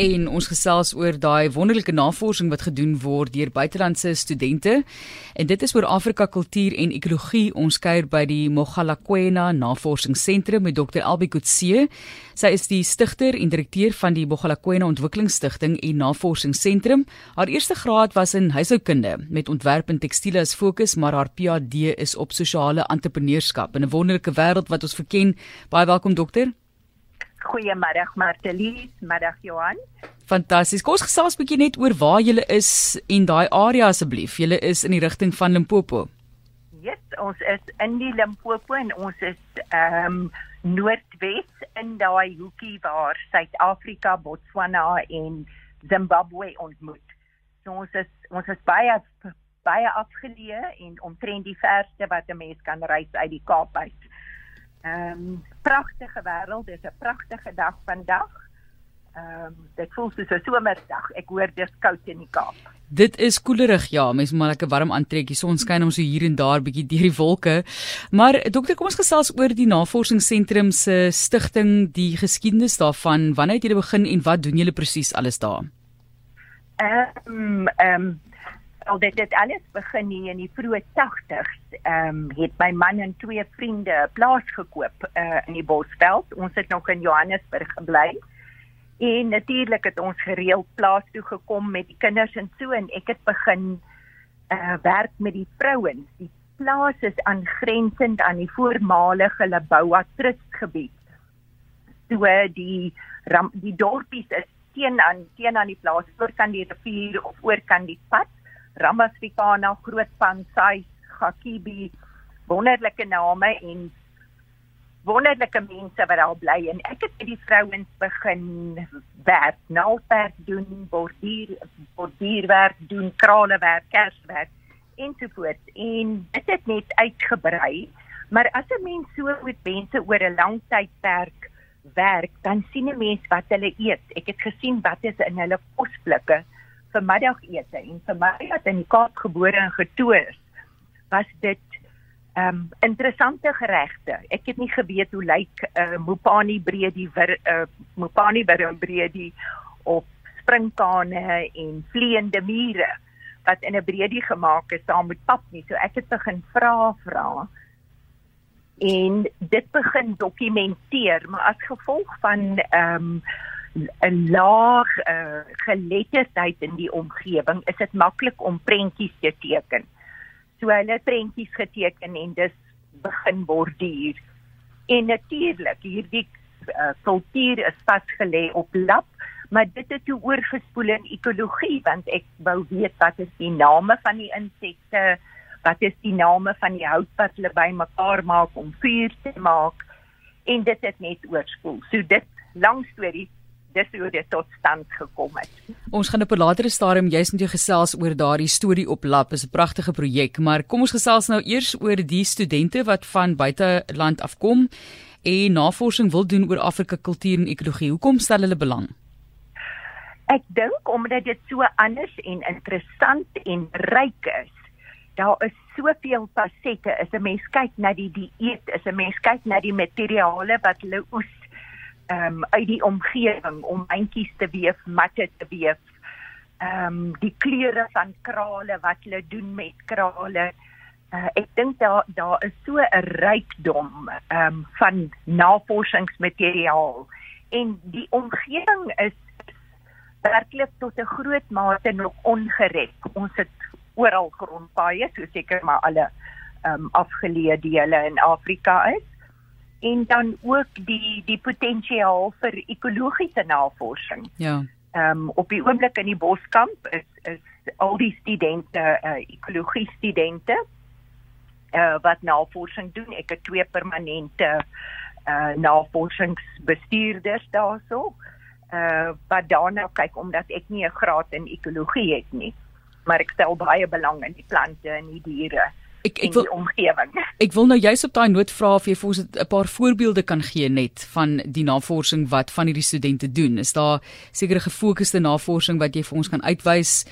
en ons gesels oor daai wonderlike navorsing wat gedoen word deur buitelandse studente. En dit is oor Afrika kultuur en ekologie. Ons kuier by die Mogalakwena Navorsingsentrum met Dr. Albie Kutse. Sy is die stigter en direkteur van die Mogalakwena Ontwikkelingsstigting en Navorsingsentrum. Haar eerste graad was in huishoukunde met ontwerp en tekstiele as fokus, maar haar PhD is op sosiale entrepreneurskap in 'n wonderlike wêreld wat ons verken. Baie welkom dokter. Goeiemiddag Martelies, middag Johan. Fantasties. Kom ons gesels 'n bietjie net oor waar jy is en daai area asseblief. Jy is in die rigting van Limpopo. Ja, yes, ons is in die Limpopo en ons is ehm um, noordwes in daai hoekie waar Suid-Afrika, Botswana en Zimbabwe ontmoet. So ons is ons is baie baie afgeleë en omtrent die verste wat 'n mens kan reis uit die Kaap uit. Ehm um, pragtige wêreld, dis 'n pragtige dag vandag. Ehm um, dit voel soos 'n somerdag. Ek hoor dis koud in die Kaap. Dit is koelerig, ja, mens moet lekker warm aantrek. Die son skyn ons so hier en daar bietjie deur die wolke. Maar dokter, kom ons gesels oor die navorsingsentrum se stigting, die geskiedenis daarvan. Wanneer het julle begin en wat doen julle presies alles daar? Ehm um, ehm um, al dit het alles begin hier in die vroeë 80s. Ehm um, het my man en twee vriende 'n plaas gekoop uh, in die Bosveld. Ons het nog in Johannesburg gebly. En natuurlik het ons gereeld plaas toe gekom met die kinders en so en ek het begin uh, werk met die vrouens. Die plaas is aangrensend aan die voormalige Leboa Trust gebied. So die die dorpies is teen aan teen aan die plaas oor kan die rivier of oor kan die pad Ramasvikana, Grootpansai, Gakibi, wonderlike name en wonderlike mense wat daar bly en ek het met die vrouens begin werk, naaldwerk doen, borduur, borduurwerk doen, kralewerk, kerswerk ensovoorts en dit het net uitgebrei. Maar as 'n mens so met mense oor 'n lang tydperk werk, dan sien 'n mens wat hulle eet. Ek het gesien wat is in hulle kosblikke vir middagete en vir my wat in die Kaap gebore en getoe is, was dit ehm um, interessante geregte. Ek het nie geweet hoe lyk 'n uh, mopani breedie vir 'n uh, mopani breedie op springkane en vleiende mure wat in 'n breedie gemaak is saam met pap nie. So ek het begin vra vra en dit begin dokumenteer, maar as gevolg van ehm um, 'n laag uh, geletterdheid in die omgewing, is dit maklik om prentjies te teken. So hulle prentjies geteken en dis begin borduur. En natuurlik, hierdie uh, kultuur is vasgelê op lap, maar dit het toe oorgespoel in ekologie want ek wou weet wat is die name van die insekte, wat is die name van die hout wat hulle bymekaar maak om vuur te maak en dit het net oorspoel. So dit lang storie dis hoe dit tot stand gekom het. Ons gaan op 'n latere stadium juist met jou gesels oor daardie storie op Lab. Is 'n pragtige projek, maar kom ons gesels nou eers oor die studente wat van buiteland afkom en navorsing wil doen oor Afrika kultuur en ekologie. Hoekom stel hulle belang? Ek dink omdat dit so anders en interessant en ryk is. Daar is soveel fasette. As 'n mens kyk na die dieet, as 'n mens kyk na die materiale wat hulle oes ehm um, uit die omgewing om mandjies te weef, matte te weef. Ehm um, die kleure van krale wat hulle doen met krale. Uh, ek dink daar daar is so 'n rykdom ehm um, van navorsingsmateriaal en die omgewing is werklik tot 'n groot mate nog ongered. Ons het oral grondpaaie, so seker maar alle ehm um, afgeleë dele in Afrika is en dan ook die die potensiaal vir ekologiese navorsing. Ja. Ehm um, op die oomblik in die Boskamp is is al die studente uh, ekologie studente uh, wat navorsing doen. Ek het twee permanente uh, navorsingsbestuurders daarso. Uh wat daarna kyk omdat ek nie 'n graad in ekologie het nie, maar ek stel baie belang in die plante en die diere ek ek wil omgewing. Ek wil nou juist op daai noot vra of jy vir ons 'n paar voorbeelde kan gee net van die navorsing wat van hierdie studente doen. Is daar sekere gefokusde navorsing wat jy vir ons kan uitwys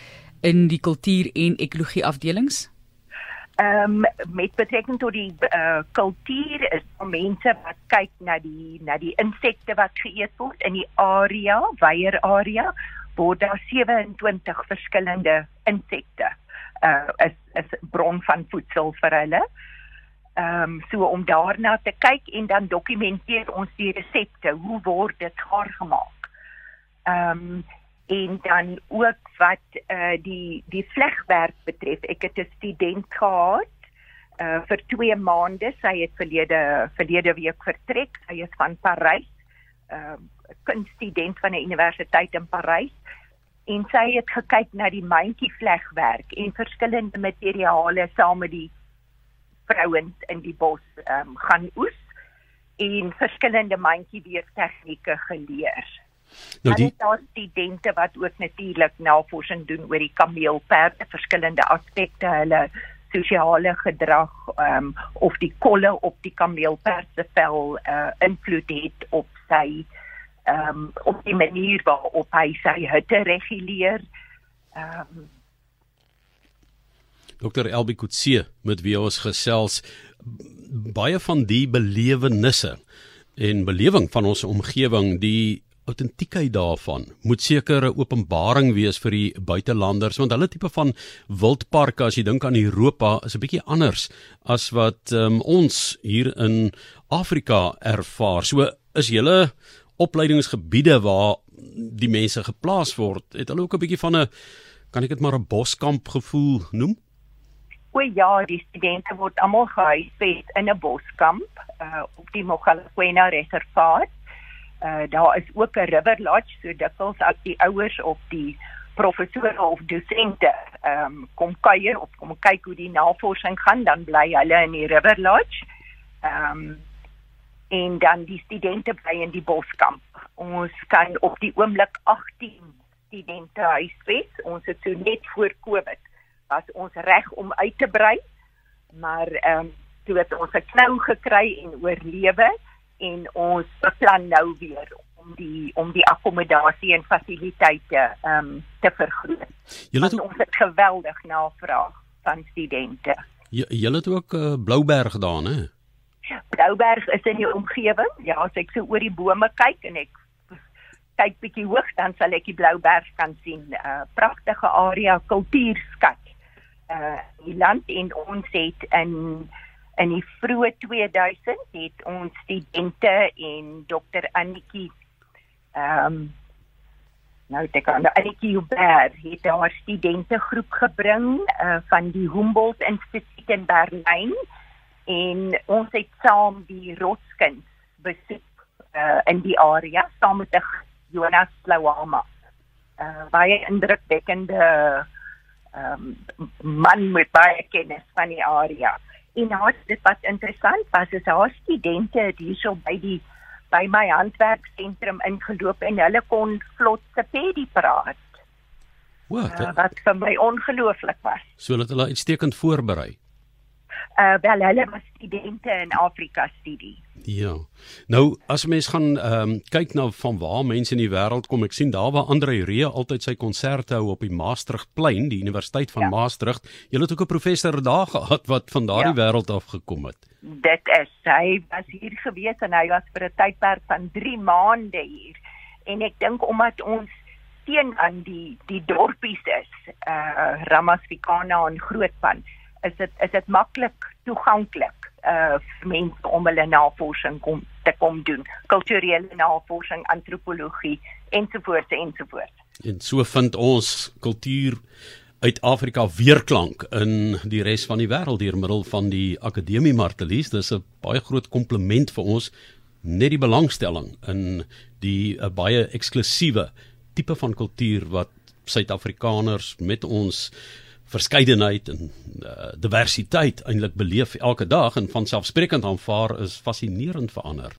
in die kultuur en ekologie afdelings? Ehm um, met betrekking tot die uh, kultuur is van mense wat kyk na die na die insekte wat geëet word in die area, weier area, word daar 27 verskillende insekte uh is is bron van voedsel vir hulle. Ehm um, so om daarna te kyk en dan dokumenteer ons die resepte, hoe word dit gaar gemaak. Ehm um, en dan ook wat uh die die vlegwerk betref. Ek het 'n student gehad uh vir 2 maande. Sy het verlede verlede week vertrek. Sy is van Parys. Ehm uh, kunststudent van 'n universiteit in Parys en sy het gekyk na die mandjie vlegwerk en verskillende materiale saam met die vrouens in die bos um, gaan oes en verskillende mandjie weer tegnieke geleer. Nou die daar studente wat ook natuurlik navorsing doen oor die kameelperde, verskillende aspekte hulle sosiale gedrag um, of die kolle op die kameelperd se vel uh, invloed het op sy ehm um, op die manier waarop hy sy hitte reguleer. Ehm um, Dr. Elbi Kutse met wie ons gesels baie van die belewennisse en belewing van ons omgewing die autentiekheid daarvan moet seker 'n openbaring wees vir die buitelanders want hulle tipe van wildparke as jy dink aan Europa is 'n bietjie anders as wat um, ons hier in Afrika ervaar. So is julle opleidingsgebiede waar die mense geplaas word, het hulle ook 'n bietjie van 'n kan ek dit maar 'n boskamp gevoel noem? O ja, die studente word almal gehuisves in 'n boskamp uh, op die Mogalakwena reservaat. Uh, daar is ook 'n river lodge so dikwels as die ouers of die professore of dosente um, kom kuier of kom kyk hoe die navorsing gaan, dan bly hulle in die river lodge. Ehm um, en dan die studente bly in die boskamp. Ons kan op die oomblik 18 studente huisves. Ons het so net voor Covid was ons reg om uit te brei, maar ehm um, toe het ons 'n knou gekry en oorlewe en ons beplan nou weer om die om die akkommodasie en fasiliteite ehm um, te vergroot. Julle het ook... ons het geweldig navraag van studente. Julle het ook uh, Blouberg daar, hè? Blouberg is in die omgewing. Ja, as ek so oor die bome kyk en ek kyk bietjie hoog dan sal ek die Blouberg kan sien. 'n uh, Pragtige area, kultuurskat. Uh die land en ons het in in die vroeë 2000 het ons studente en dokter Annetjie ehm um, nou dit kan Annetjie Huber het haar studente groep gebring uh van die Humboldt Instituut in Berlyn en ons het saam die rotskind besoek uh, in die area saam met Jonas Slawama. Uh, baie indrukwekkende um, man met baie kennis van die area. En nou dit wat interessant was is haar studente hierso by die by my handwerksentrum ingeloop en hulle kon vlot sepedi praat. Wat? Uh, wat vir my ongelooflik was. So dat hulle uitstekend voorberei uh wel hulle was studente in Afrika studie. Ja. Nou as mens gaan ehm um, kyk na van waar mense in die wêreld kom, ek sien daar waar Andre Ree altyd sy konserte hou op die Maastrichtplein, die Universiteit van ja. Maastricht. Jy het ook 'n professor daar gehad wat van daardie ja. wêreld af gekom het. Dit is hy was hier gewees en hy was vir 'n tydperk van 3 maande hier. En ek dink omdat ons teen aan die die dorpies is, uh Ramasfikana en Grootpan is dit is dit maklik toeganklik uh vir mense om hulle navorsing kom te kom doen. Kulturele navorsing antropologie ensovoorts ensovoorts en so vind ons kultuur uit Afrika weerklank in die res van die wêreld deur middel van die akademie Martelies dis 'n baie groot kompliment vir ons net die belangstelling in die 'n baie eksklusiewe tipe van kultuur wat Suid-Afrikaners met ons verskeidenheid en uh, diversiteit eintlik beleef elke dag en van selfsprekend aanvaar is fascinerend verander.